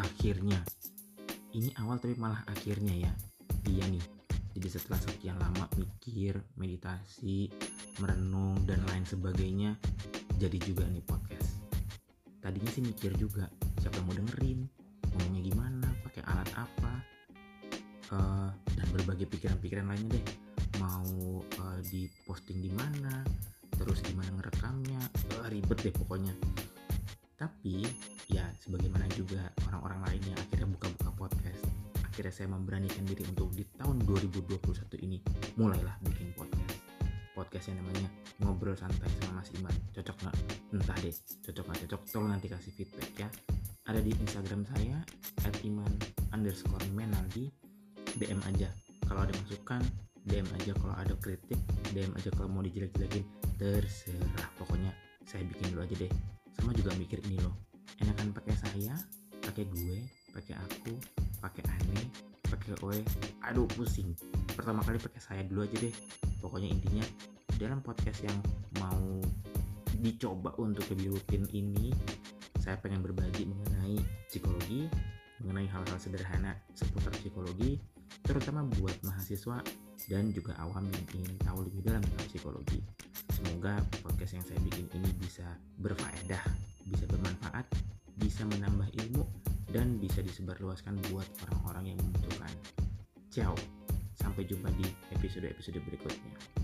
akhirnya. Ini awal tapi malah akhirnya ya. Iya nih. Jadi setelah sekian lama mikir meditasi merenung dan lain sebagainya jadi juga nih podcast. Tadinya sih mikir juga siapa yang mau dengerin? Ngomongnya gimana? Pakai alat apa? Uh, dan berbagai pikiran-pikiran lainnya deh. Mau uh, diposting di mana? Terus gimana ngerekamnya? Uh, ribet deh pokoknya tapi ya sebagaimana juga orang-orang lainnya akhirnya buka-buka podcast akhirnya saya memberanikan diri untuk di tahun 2021 ini mulailah bikin podcast. Podcast yang namanya ngobrol santai sama Mas Iman. Cocok nggak? Entah deh. Cocok nggak cocok? Tolong nanti kasih feedback ya. Ada di Instagram saya at iman underscore menaldi. DM aja kalau ada masukan DM aja kalau ada kritik DM aja kalau mau dijelek-jelekin. Terserah. Pokoknya saya bikin dulu aja deh sama juga mikir ini loh enakan pakai saya pakai gue pakai aku pakai aneh pakai oe. Aduh pusing. Pertama kali pakai saya dulu aja deh. Pokoknya intinya dalam podcast yang mau dicoba untuk lebih rutin ini saya pengen berbagi mengenai psikologi mengenai hal-hal sederhana seputar psikologi terutama buat mahasiswa dan juga awam yang ingin tahu lebih dalam tentang psikologi. Semoga podcast yang saya bikin ini bisa berfaedah, bisa bermanfaat, bisa menambah ilmu, dan bisa disebarluaskan buat orang-orang yang membutuhkan. Ciao, sampai jumpa di episode-episode berikutnya.